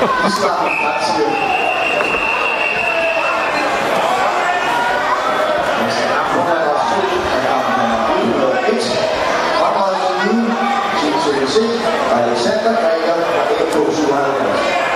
Islam Lazio. Alexander Græker fra AK 77.